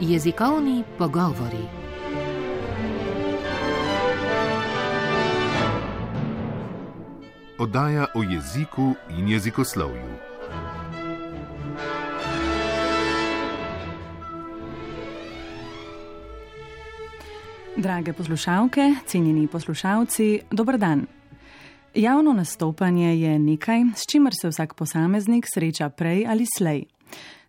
Jezikovni pogovori. Oddaja o jeziku in jezikoslovju. Drage poslušalke, cenjeni poslušalci, dober dan. Javno nastopanje je nekaj, s čimer se vsak posameznik sreča prej ali slej.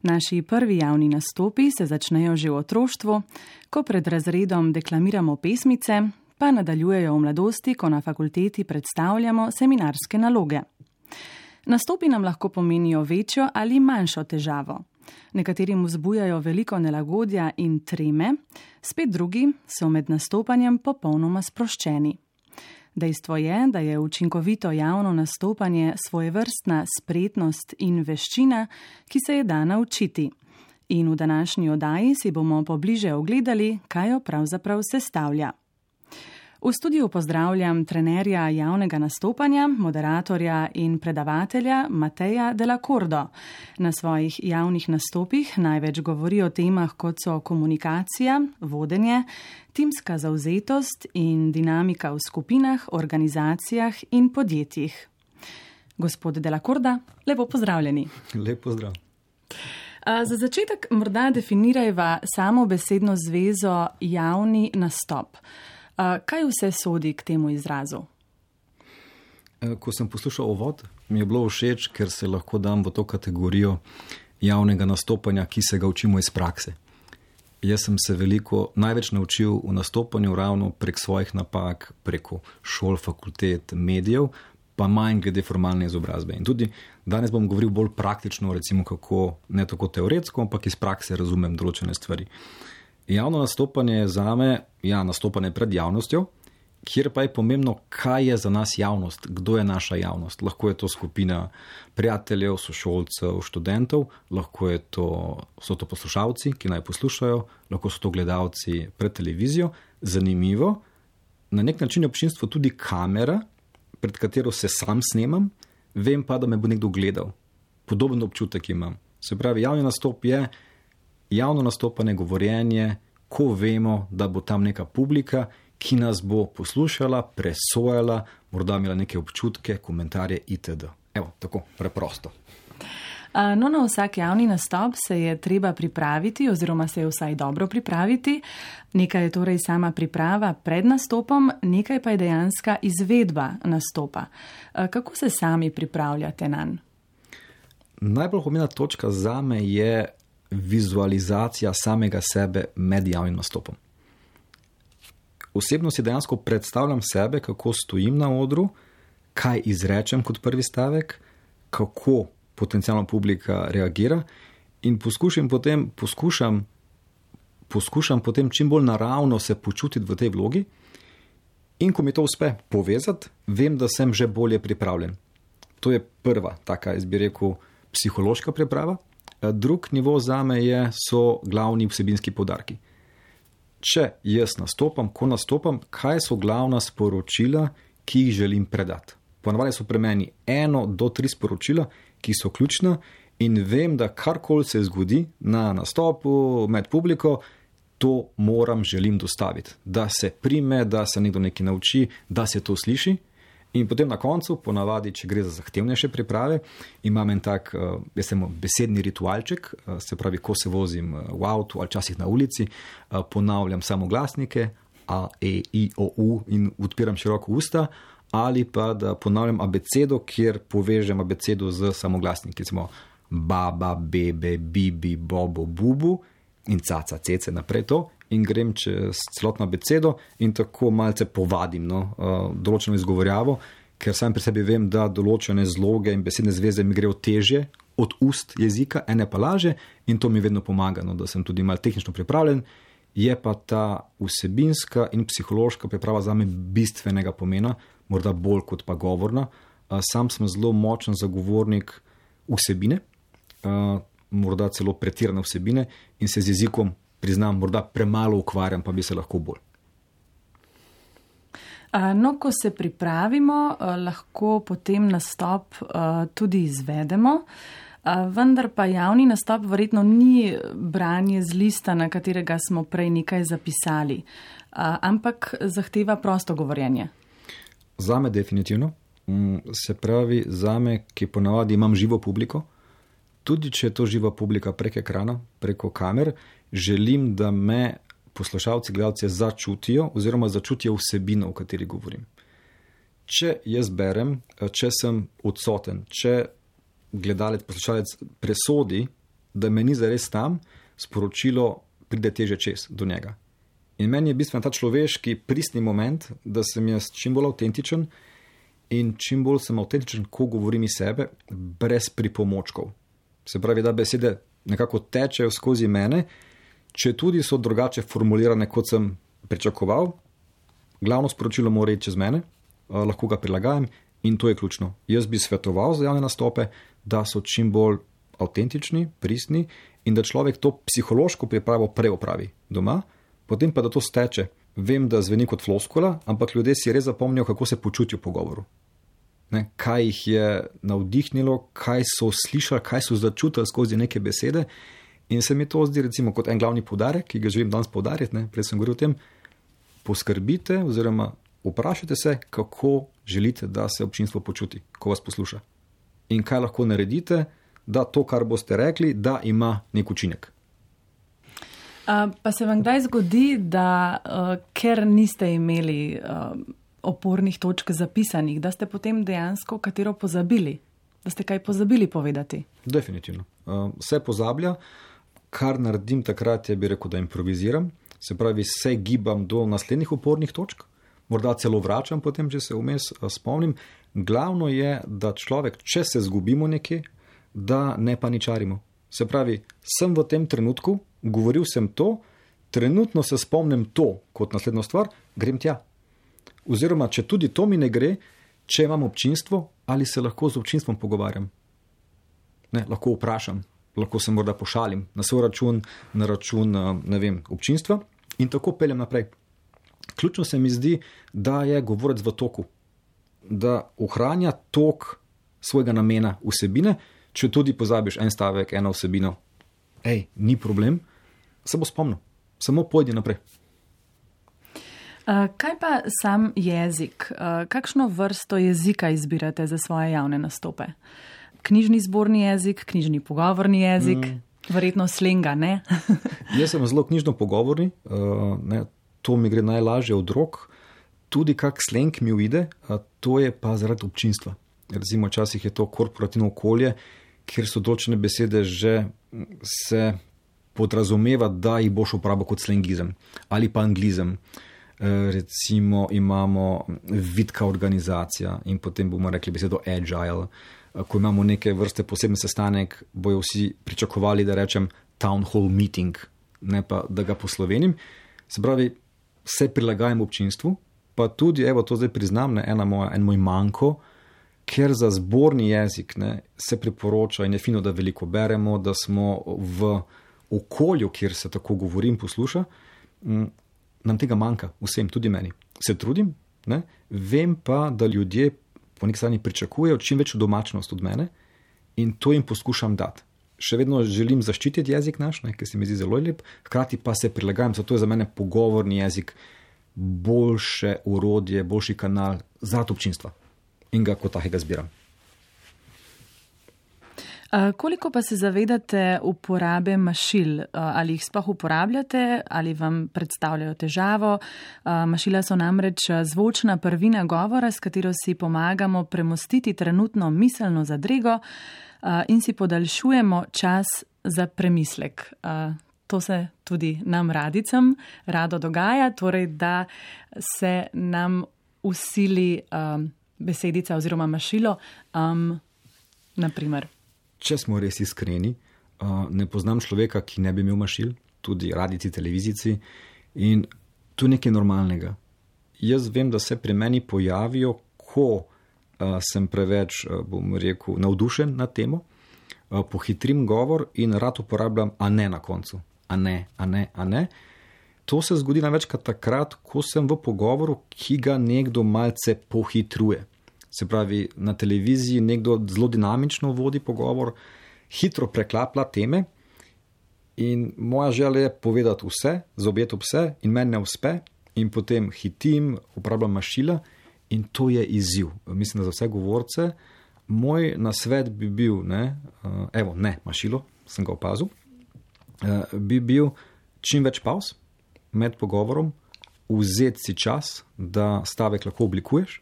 Naši prvi javni nastopi se začnejo že v otroštvu, ko pred razredom deklamiramo pesmice, pa nadaljujejo v mladosti, ko na fakulteti predstavljamo seminarske naloge. Nastopi nam lahko pomenijo večjo ali manjšo težavo. Nekaterim vzbujajo veliko nelagodja in treme, spet drugi so med nastopanjem popolnoma sproščeni. Dejstvo je, da je učinkovito javno nastopanje svoje vrstna spretnost in veščina, ki se je da naučiti. In v današnji oddaji si bomo pobliže ogledali, kaj jo pravzaprav sestavlja. V studiu pozdravljam trenerja javnega nastopanja, moderatorja in predavatelja Mateja Delacordo. Na svojih javnih nastopih največ govori o temah, kot so komunikacija, vodenje, timska zauzetost in dinamika v skupinah, organizacijah in podjetjih. Gospod Delacorda, lepo pozdravljeni. Lep pozdrav. Za začetek morda definirajva samo besedno zvezo javni nastop. Kaj vse sodi k temu izrazu? E, ko sem poslušal ovod, mi je bilo všeč, ker se lahko dam v to kategorijo javnega nastopanja, ki se ga učimo iz prakse. Jaz sem se veliko, največ naučil v nastopanju ravno prek svojih napak, preko šol, fakultet, medijev, pa manj glede formalne izobrazbe. In tudi danes bom govoril bolj praktično, recimo kako ne tako teoretsko, ampak iz prakse razumem določene stvari. Javno nastopanje je za me, ja, nastopanje pred javnostjo, kjer pa je pomembno, kaj je za nas javnost, kdo je naša javnost. Lahko je to skupina prijateljev, sošolcev, študentov, lahko to, so to poslušalci, ki naj poslušajo, lahko so to gledalci pred televizijo. Zanimivo, na nek način je občinstvo tudi kamera, pred katero se sam snemam, vem pa, da me bo nekdo gledal. Podoben občutek imam. Se pravi, javni nastop je javno nastopanje, govorjenje, ko vemo, da bo tam neka publika, ki nas bo poslušala, presojala, morda imela neke občutke, komentarje itd. Evo, tako preprosto. No, na vsak javni nastop se je treba pripraviti, oziroma se je vsaj dobro pripraviti. Nekaj je torej sama priprava pred nastopom, nekaj pa je dejanska izvedba nastopa. Kako se sami pripravljate na njega? Najbolj pomembna točka za me je vizualizacija samega sebe med javnim nastopom. Osebno si dejansko predstavljam sebe, kako stojim na odru, kaj izrečem kot prvi stavek, kako potencijalna publika reagira, in poskušam potem, poskušam, poskušam potem čim bolj naravno se počutiti v tej vlogi. In ko mi to uspe povezati, vem, da sem že bolje pripravljen. To je prva, taka, jaz bi rekel, psihološka priprava. Eh, drug nivo za me je, so glavni vsebinski podarki. Če jaz nastopam, ko nastopam, kaj so glavna sporočila, ki jih želim predati. Ponavadi so pri meni eno do tri sporočila, ki so ključna, in vem, da karkoli se zgodi na nastopu med publiko, to moram, želim dostaviti. Da se prime, da se nekdo nekaj nauči, da se to sliši. In potem na koncu, ponavadi, če gre za zahtevnejše priprave, imam en tak, uh, jaz sem besedni ritualček, uh, se pravi, ko se vozim uh, v avtu ali časih na ulici, ponavljam samo glasnike, A, E, I, O, U in odpiram široko usta, ali pa da ponavljam abecedo, kjer povežem abecedo z samoglasniki, recimo baba, bebe, bibi, bobo, bubu in caca, cece naprej to in grem čez celotno besedo in tako malce povadim no, uh, določeno izgovorjavo, ker sam pri sebi vem, da določene zloge in besedne zveze mi grejo teže od ust jezika, ene pa laže in to mi vedno pomaga, no, da sem tudi malo tehnično pripravljen. Je pa ta vsebinska in psihološka priprava za me bistvenega pomena, morda bolj kot pa govorna. Uh, sam sem zelo močen zagovornik vsebine, uh, morda celo pretirane vsebine in se z jezikom priznam, morda premalo ukvarjam, pa bi se lahko bolj. No, ko se pripravimo, lahko potem nastop tudi izvedemo. vendar pa javni nastop verjetno ni branje z lista, na katerega smo prej nekaj zapisali, ampak zahteva prosto govorjenje. Za me definitivno. Mm, se pravi, za me, ki ponavadi imam živo publiko, tudi če je to živa publika prek ekrana, preko kamer, želim, da me poslušalci, gledalci začutijo oziroma začutijo vsebino, o kateri govorim. Če jaz berem, če sem odsoten, če gledalec, poslušalec presodi, da me ni zares tam, sporočilo pride teže čez do njega. In meni je bistven ta človeški pristni moment, da sem jaz čim bolj avtentičen in čim bolj sem avtentičen, ko govorim iz sebe, brez pripomočkov. Se pravi, da besede nekako tečejo skozi mene, če tudi so drugače formulirane, kot sem pričakoval, glavno sporočilo mora iti čez mene, lahko ga prilagajam in to je ključno. Jaz bi svetoval za javne nastope, da so čim bolj avtentični, pristni in da človek to psihološko pripravo preopravi doma potem pa da to steče. Vem, da zveni kot floskula, ampak ljudje si res zapomnijo, kako se počutijo v pogovoru. Ne, kaj jih je navdihnilo, kaj so slišali, kaj so začutili skozi neke besede. In se mi to zdi, recimo, kot en glavni podarek, ki ga želim danes podariti. Prej sem govoril o tem, poskrbite, oziroma vprašajte se, kako želite, da se občinstvo počuti, ko vas posluša. In kaj lahko naredite, da to, kar boste rekli, da ima nek učinek. Pa se vam kdaj zgodi, da uh, ker niste imeli uh, opornih točk zapisanih, da ste potem dejansko katero pozabili, da ste kaj pozabili povedati? Definitivno. Uh, vse pozablja, kar naredim takrat, je bi rekel, da improviziram, se pravi, se gibam do naslednjih opornih točk, morda celo vračam potem, če se vmes uh, spomnim. Glavno je, da človek, če se zgubimo nekje, da ne paničarimo. Se pravi, sem v tem trenutku, govoril sem to, trenutno se spomnim to kot naslednjo stvar, grem tja. Oziroma, če tudi to mi ne gre, če imam občinstvo, ali se lahko z občinstvom pogovarjam. Ne, lahko vprašam, lahko se morda pošalim na svoj račun, na račun vem, občinstva in tako peljem naprej. Ključno se mi zdi, da je govorec v toku, da ohranja tok svojega namena vsebine, če tudi pozabiš en stavek, eno vsebino, hej, ni problem se bo spomnil, samo pojdi naprej. Uh, kaj pa sam jezik? Uh, kakšno vrsto jezika izbirate za svoje javne nastope? Knjižni zborni jezik, knjižni pogovorni jezik, mm. verjetno slenga, ne? Jaz sem zelo knjižno pogovorni, uh, ne, to mi gre najlažje od rok, tudi kak sleng mi uide, uh, to je pa zaradi občinstva. Recimo, včasih je to korporativno okolje, kjer so določene besede že se podrazumeva, da jih boš uporabil kot slengizem ali pa anglizem. E, recimo imamo vidka organizacija in potem bomo rekli besedo agile. E, ko imamo neke vrste posebne sestanek, bojo vsi pričakovali, da rečem town hall meeting, ne pa da ga poslovenim. Se pravi, se prilagajam občinstvu, pa tudi, evo, to zdaj priznam, ne, moja, en moj manjko, ker za zborni jezik ne, se priporoča in je fino, da veliko beremo, da smo v okolju, kjer se tako govori in posluša, nam tega manjka, vsem, tudi meni. Se trudim, ne? vem pa, da ljudje po neki strani pričakujejo čim večjo domačnost od mene in to jim poskušam dati. Še vedno želim zaščititi jezik naš, ki se mi zdi zelo lep, hkrati pa se prilagajam, zato je za mene pogovorni jezik boljše urodje, boljši kanal za občinstvo in ga kot takega zbiram. Koliko pa se zavedate uporabe mašil? Ali jih sploh uporabljate, ali vam predstavljajo težavo? Mašila so namreč zvočna prvina govora, s katero si pomagamo premostiti trenutno miselno zadrego in si podaljšujemo čas za premislek. To se tudi nam radicam rado dogaja, torej da se nam usili besedica oziroma mašilo. Um, naprimer če smo res iskreni, ne poznam človeka, ki ne bi imel mašil, tudi radici, televizici in tu nekaj normalnega. Jaz vem, da se pri meni pojavijo, ko sem preveč, bom rekel, navdušen na temo, pohitrim govor in rad uporabljam, a ne na koncu, a ne, a ne, a ne. To se zgodi največkrat takrat, ko sem v pogovoru, ki ga nekdo malce pohitruje. Se pravi, na televiziji nekdo zelo dinamično vodi pogovor hitro preklapla teme. In moja želja je povedati vse, zobjeti vse, in meni ne uspe, in potem hitim, uporabljam mašila, in to je izziv. Mislim, za vse govorce. Moj nasvet bi bil, ne, uh, evo, ne, mašilo, sem ga opazil, uh, bi bil čim več pauz med pogovorom, vzeti si čas, da stavek lahko oblikuješ,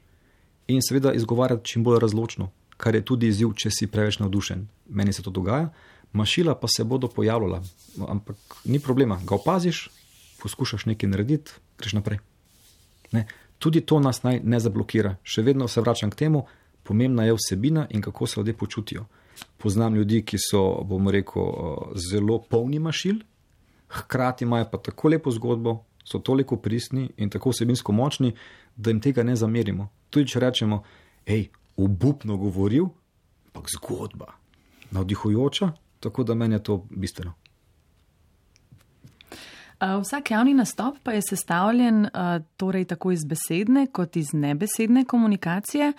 in seveda izgovarjati čim bolj razločno, kar je tudi izziv, če si preveč navdušen. Meni se to dogaja, mašila pa se bodo pojavljala, ampak ni problema, ga opaziš, poskušaš nekaj narediti, greš naprej. Ne? Tudi to nas naj ne zablokira. Še vedno se vračam k temu, pomembna je vsebina in kako se ljudje počutijo. Poznam ljudi, ki so, bomo rekel, zelo polni mašil, hkrati imajo pa tako lepo zgodbo, so toliko pristni in tako vsebinsko močni, da jim tega ne zamerimo. Tudi če rečemo, hej, obupno govoril, ampak zgodba, navdihujoča, tako da meni je to bistveno. Vsak javni nastop pa je sestavljen torej tako iz besedne kot iz nebesedne komunikacije.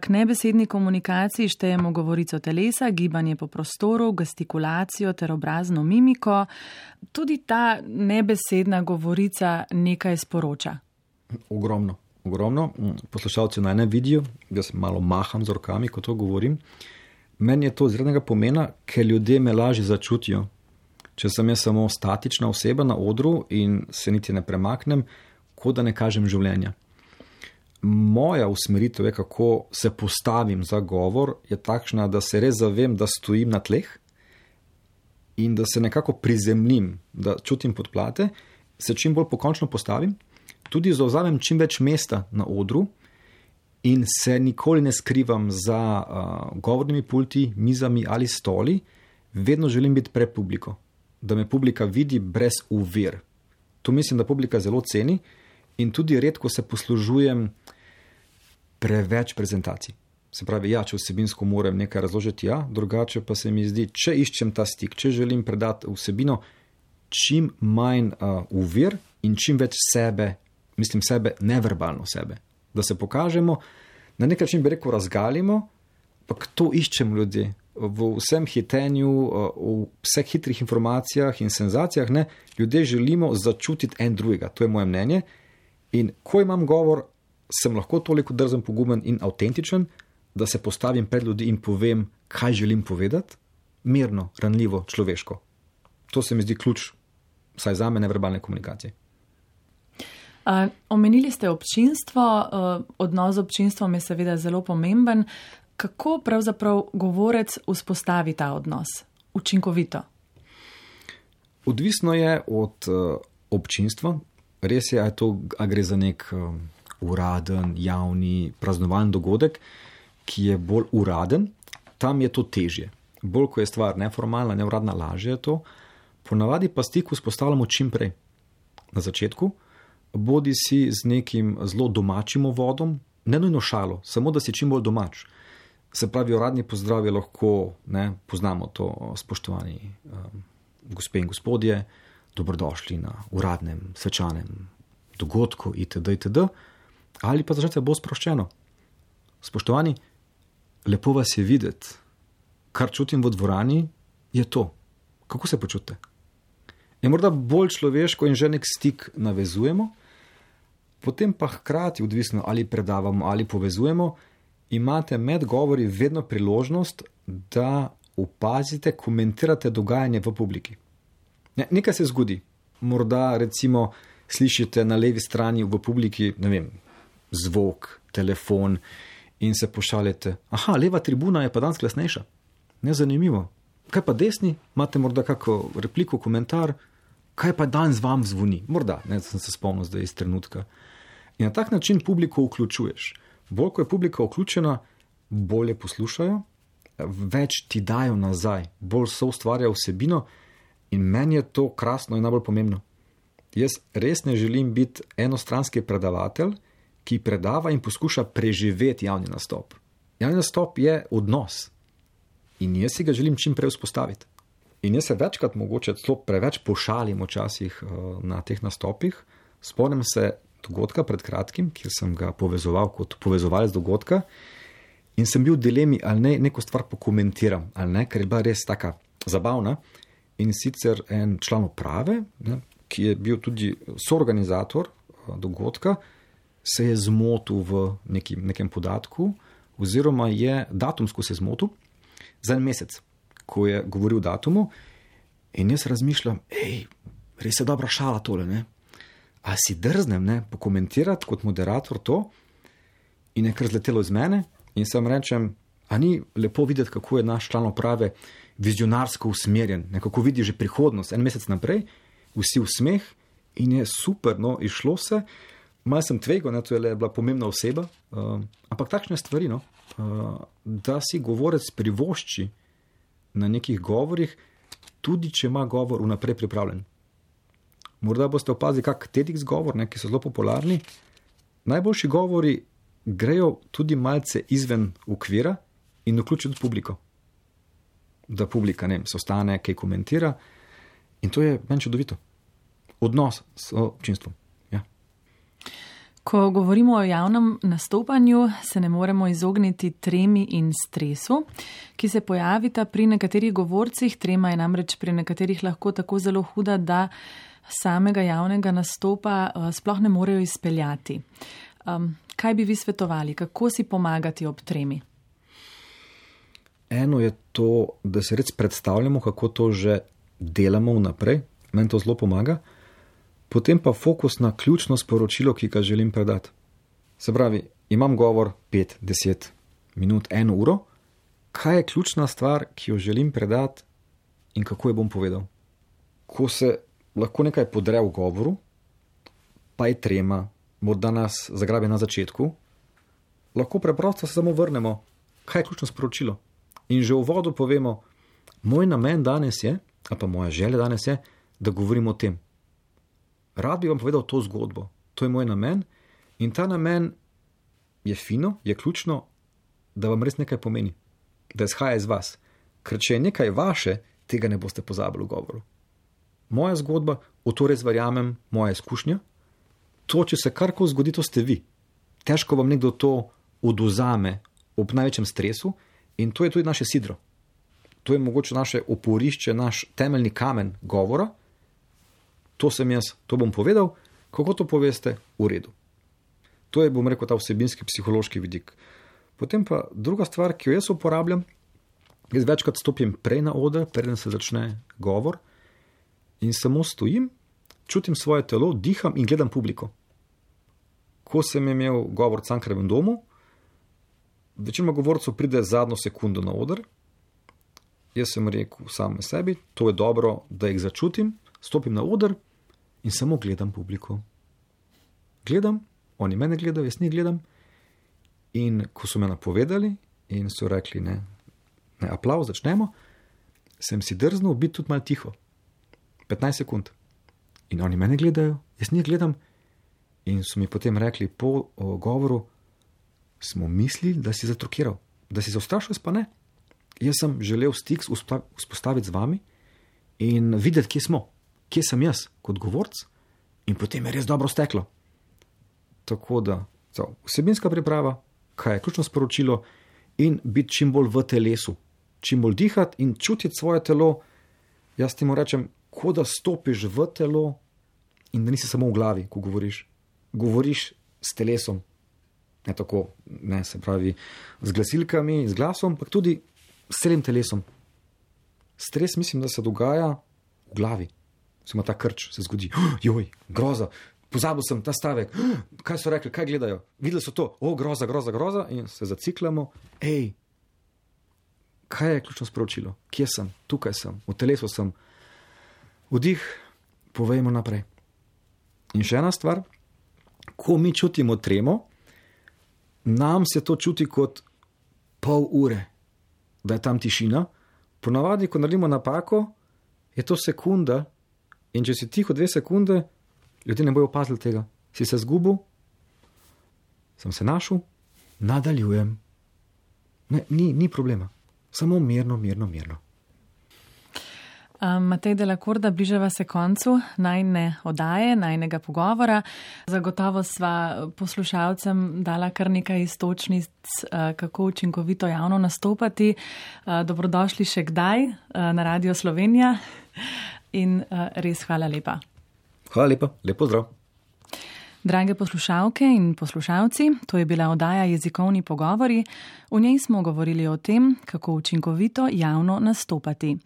K nebesedni komunikaciji štejemo govorico telesa, gibanje po prostoru, gestikulacijo ter obrazno mimiko. Tudi ta nebesedna govorica nekaj sporoča. Ogromno, ogromno. Poslušalci naj ne vidijo, jaz malo maham z rokami, ko to govorim. Meni je to izrednega pomena, ker ljudje me lažje začutijo če sem jaz samo statična oseba na odru in se niti ne premaknem, kot da ne kažem življenja. Moja usmeritev je, kako se postavim za govor, je takšna, da se res zavem, da stojim na tleh in da se nekako prizemljim, da čutim podplate, se čim bolj pokončno postavim, tudi zauzamem čim več mesta na odru in se nikoli ne skrivam za uh, govornimi pulti, mizami ali stoli, vedno želim biti pred publiko da me publika vidi brez uvir. To mislim, da publika zelo ceni in tudi redko se poslužujem preveč prezentacij. Se pravi, ja, če vsebinsko moram nekaj razložiti, ja, drugače pa se mi zdi, če iščem ta stik, če želim predati vsebino, čim manj uh, uvir in čim več sebe, mislim sebe, neverbalno sebe, da se pokažemo, na nek način bi rekel, razgalimo, pa to iščem ljudje v vsem hitenju, eh, v vseh hitrih informacijah in senzacijah, ne, ljudje želimo začutiti en drugega. To je moje mnenje. In ko imam govor, sem lahko toliko drzen, pogumen in avtentičen, da se postavim pred ljudi in povem, kaj želim povedati, mirno, ranljivo, človeško. To se mi zdi ključ, vsaj za me, neverbalne komunikacije. Uh, omenili ste občinstvo, uh, odnos z občinstvom je seveda zelo pomemben. Kako pravzaprav govorec vzpostavi ta odnos učinkovito? Odvisno je od uh, občinstva. Res je, da gre za nek uh, uraden, javni, praznovalni dogodek, ki je bolj uraden, tam je to težje. Bolj ko je stvar neformalna, neuradna, lažje je to. Ponavadi pa stik vzpostavljamo čim prej. Na začetku, bodi si z nekim zelo domačim vodom, ne nujno šalo, samo da si čim bolj domač. Se pravi, uradni pozdrav je lahko, ne, poznamo to, spoštovani um, gospe in gospodje, dobrodošli na uradnem, svečanem dogodku, itd. itd. Ali pa začnete bolj sproščeno. Spoštovani, lepo vas je videti, kar čutim v dvorani, je to. Kako se počutite? Je morda bolj človeško in že nek stik navezujemo, potem pa hkrati, odvisno ali predavamo ali povezujemo, imate med govori vedno priložnost, da opazite, komentirate dogajanje v publiki. Ne, nekaj se zgodi. Morda, recimo, slišite na levi strani v publiki vem, zvok, telefon in se pošaljete. Aha, leva tribuna je pa danes glasnejša. Nezanimivo. Kaj pa desni, imate morda kakšno repliko, komentar, kaj pa danes vam zvoni? Morda, ne, sem se spomnil zdaj iz trenutka. In na tak način publiko vključuješ bolj ko je publika vključena, bolje poslušajo, več ti dajo nazaj, bolj so ustvarjajo vsebino in meni je to krasno in najbolj pomembno. Jaz res ne želim biti enostranski predavatelj, ki predava in poskuša preživeti javni nastop. Javni nastop je odnos in jaz si ga želim čim prej vzpostaviti. In jaz se večkrat, mogoče celo preveč pošalim včasih eh, na teh nastopih. Spomnim se dogodka pred kratkim, kjer sem ga povezoval kot povezovalec dogodka. In sem bil v dilemi, ali ne neko stvar pokomentiram, ali ne, ker je bila res tako zabavna. In sicer en član uprave, ne, ki je bil tudi soorganizator eh, dogodka, se je zmotil v neki, nekem podatku, oziroma je datumsko se zmotil za en mesec, ko je govoril o datumu. In jaz razmišljam, hej, res je dobra šala tole. Ne? A si drznem ne, pokomentirati kot moderator to, in je kar zletelo iz mene, in sem rečem, a ni lepo videti, kako je naš član uprave vizionarsko usmerjen, nekako vidi že prihodnost, en mesec naprej, vsi v smeh in je super, no, išlo se. Mal sem tvegal, da je bila pomembna oseba, uh, ampak takšne stvari, no, uh, da si govorec privošči na nekih govorih, tudi če ima govor vnaprej pripravljen. Morda boste opazili, kak TEDx govor, ne, ki so zelo popularni. Najboljši govori grejo tudi malce izven okvira in vključijo tudi publiko. Da publika ne se ostane, kaj komentira. In to je meni čudovito. Odnos s občinstvom. Ko govorimo o javnem nastopanju, se ne moremo izogniti tremi in stresu, ki se pojavita pri nekaterih govorcih. Trema je namreč pri nekaterih lahko tako zelo huda, da samega javnega nastopa uh, sploh ne morejo izpeljati. Um, kaj bi vi svetovali, kako si pomagati ob tremi? Eno je to, da se res predstavljamo, kako to že delamo vnaprej, meni to zelo pomaga, potem pa fokus na ključno sporočilo, ki ga želim predati. Se pravi, imam govor 5-10 minut, eno uro, kaj je ključna stvar, ki jo želim predati in kako jo bom povedal. Ko se lahko nekaj podre v govoru, pa je trema, morda nas zagrabi na začetku, lahko preprosto se samo vrnemo, kaj je ključno sporočilo. In že v vodu povemo, moj namen danes je, ali pa moja želja danes je, da govorimo o tem. Rad bi vam povedal to zgodbo, to je moj namen in ta namen je fino, je ključno, da vam res nekaj pomeni, da izhaja iz vas. Ker če je nekaj vaše, tega ne boste pozabili v govoru. Moja zgodba, v to res verjamem, moja izkušnja, to, če se karkoli zgodi, to ste vi. Težko vam nekdo to oduzame ob največjem stresu in to je tudi naše sidro. To je mogoče naše oporišče, naš temeljni kamen govora. To sem jaz, to bom povedal, kako to poveste, v redu. To je, bom rekel, ta vsebinski psihološki vidik. Potem pa druga stvar, ki jo jaz uporabljam, jaz večkrat stopim prej na oder, preden se začne govor in samo stojim čutim svoje telo, diham in gledam publiko. Ko sem imel govor v Cankarevem domu, večina govorcev pride zadnjo sekundo na oder. Jaz sem rekel sam sebi, to je dobro, da jih začutim, stopim na oder in samo gledam publiko. Gledam, oni mene gledajo, jaz njih gledam. In ko so me napovedali in so rekli, ne, ne aplauz, začnemo, sem si drznil biti tudi malo tiho. 15 sekund. In oni mene gledajo, jaz njih gledam. In so mi potem rekli po govoru, smo mislili, da si zatrokiral, da si zaustrašil, pa ne. Jaz sem želel stik vzpostaviti z vami in videti, kje smo, kje sem jaz kot govorc, in potem je res dobro steklo. Tako da, so, vsebinska priprava, kaj je ključno sporočilo, in biti čim bolj v telesu, čim bolj dihati in čutiti svoje telo. Jaz ti mu rečem, kot da stopiš v telo in da nisi samo v glavi, ko govoriš. Govoriš s telesom, ne tako, ne se pravi, z glasilkami, z glasom, ampak tudi s celim telesom. Stres, mislim, da se dogaja v glavi. Samo ta krč se zgodi, joj, groza. Pozabil sem ta stavek, kaj so rekli, kaj gledajo. Videli so to, o, groza, groza, groza, in se zaciklamo. Hej, kaj je ključno sporočilo? Kje sem, tukaj sem, v telesu sem. Vdih, povejmo naprej. In še ena stvar, ko mi čutimo tremo, nam se to čuti kot pol ure, da je tam tišina. Ponavadi, ko naredimo napako, je to sekunda, in če si tiho dve sekunde, ljudje ne bojo opazili tega. Si se zgubil, sem se našel, nadaljujem. Ne, ni, ni problema, samo mirno, mirno, mirno. Matej Delakorda, bližava se koncu najne odaje, najnega pogovora. Zagotovo sva poslušalcem dala kar nekaj istočnic, kako učinkovito javno nastopati. Dobrodošli še kdaj na Radio Slovenija in res hvala lepa. Hvala lepa, lepo zdrav. Drage poslušalke in poslušalci, to je bila oddaja Jezikovni pogovori. V njej smo govorili o tem, kako učinkovito javno nastopati.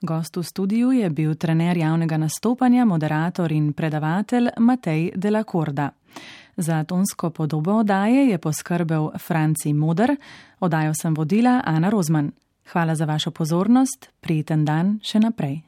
Gost v studiu je bil trener javnega nastopanja, moderator in predavatelj Matej Delakorda. Za tonsko podobo oddaje je poskrbel Franci Moder, oddajo sem vodila Ana Rozman. Hvala za vašo pozornost, prijeten dan še naprej.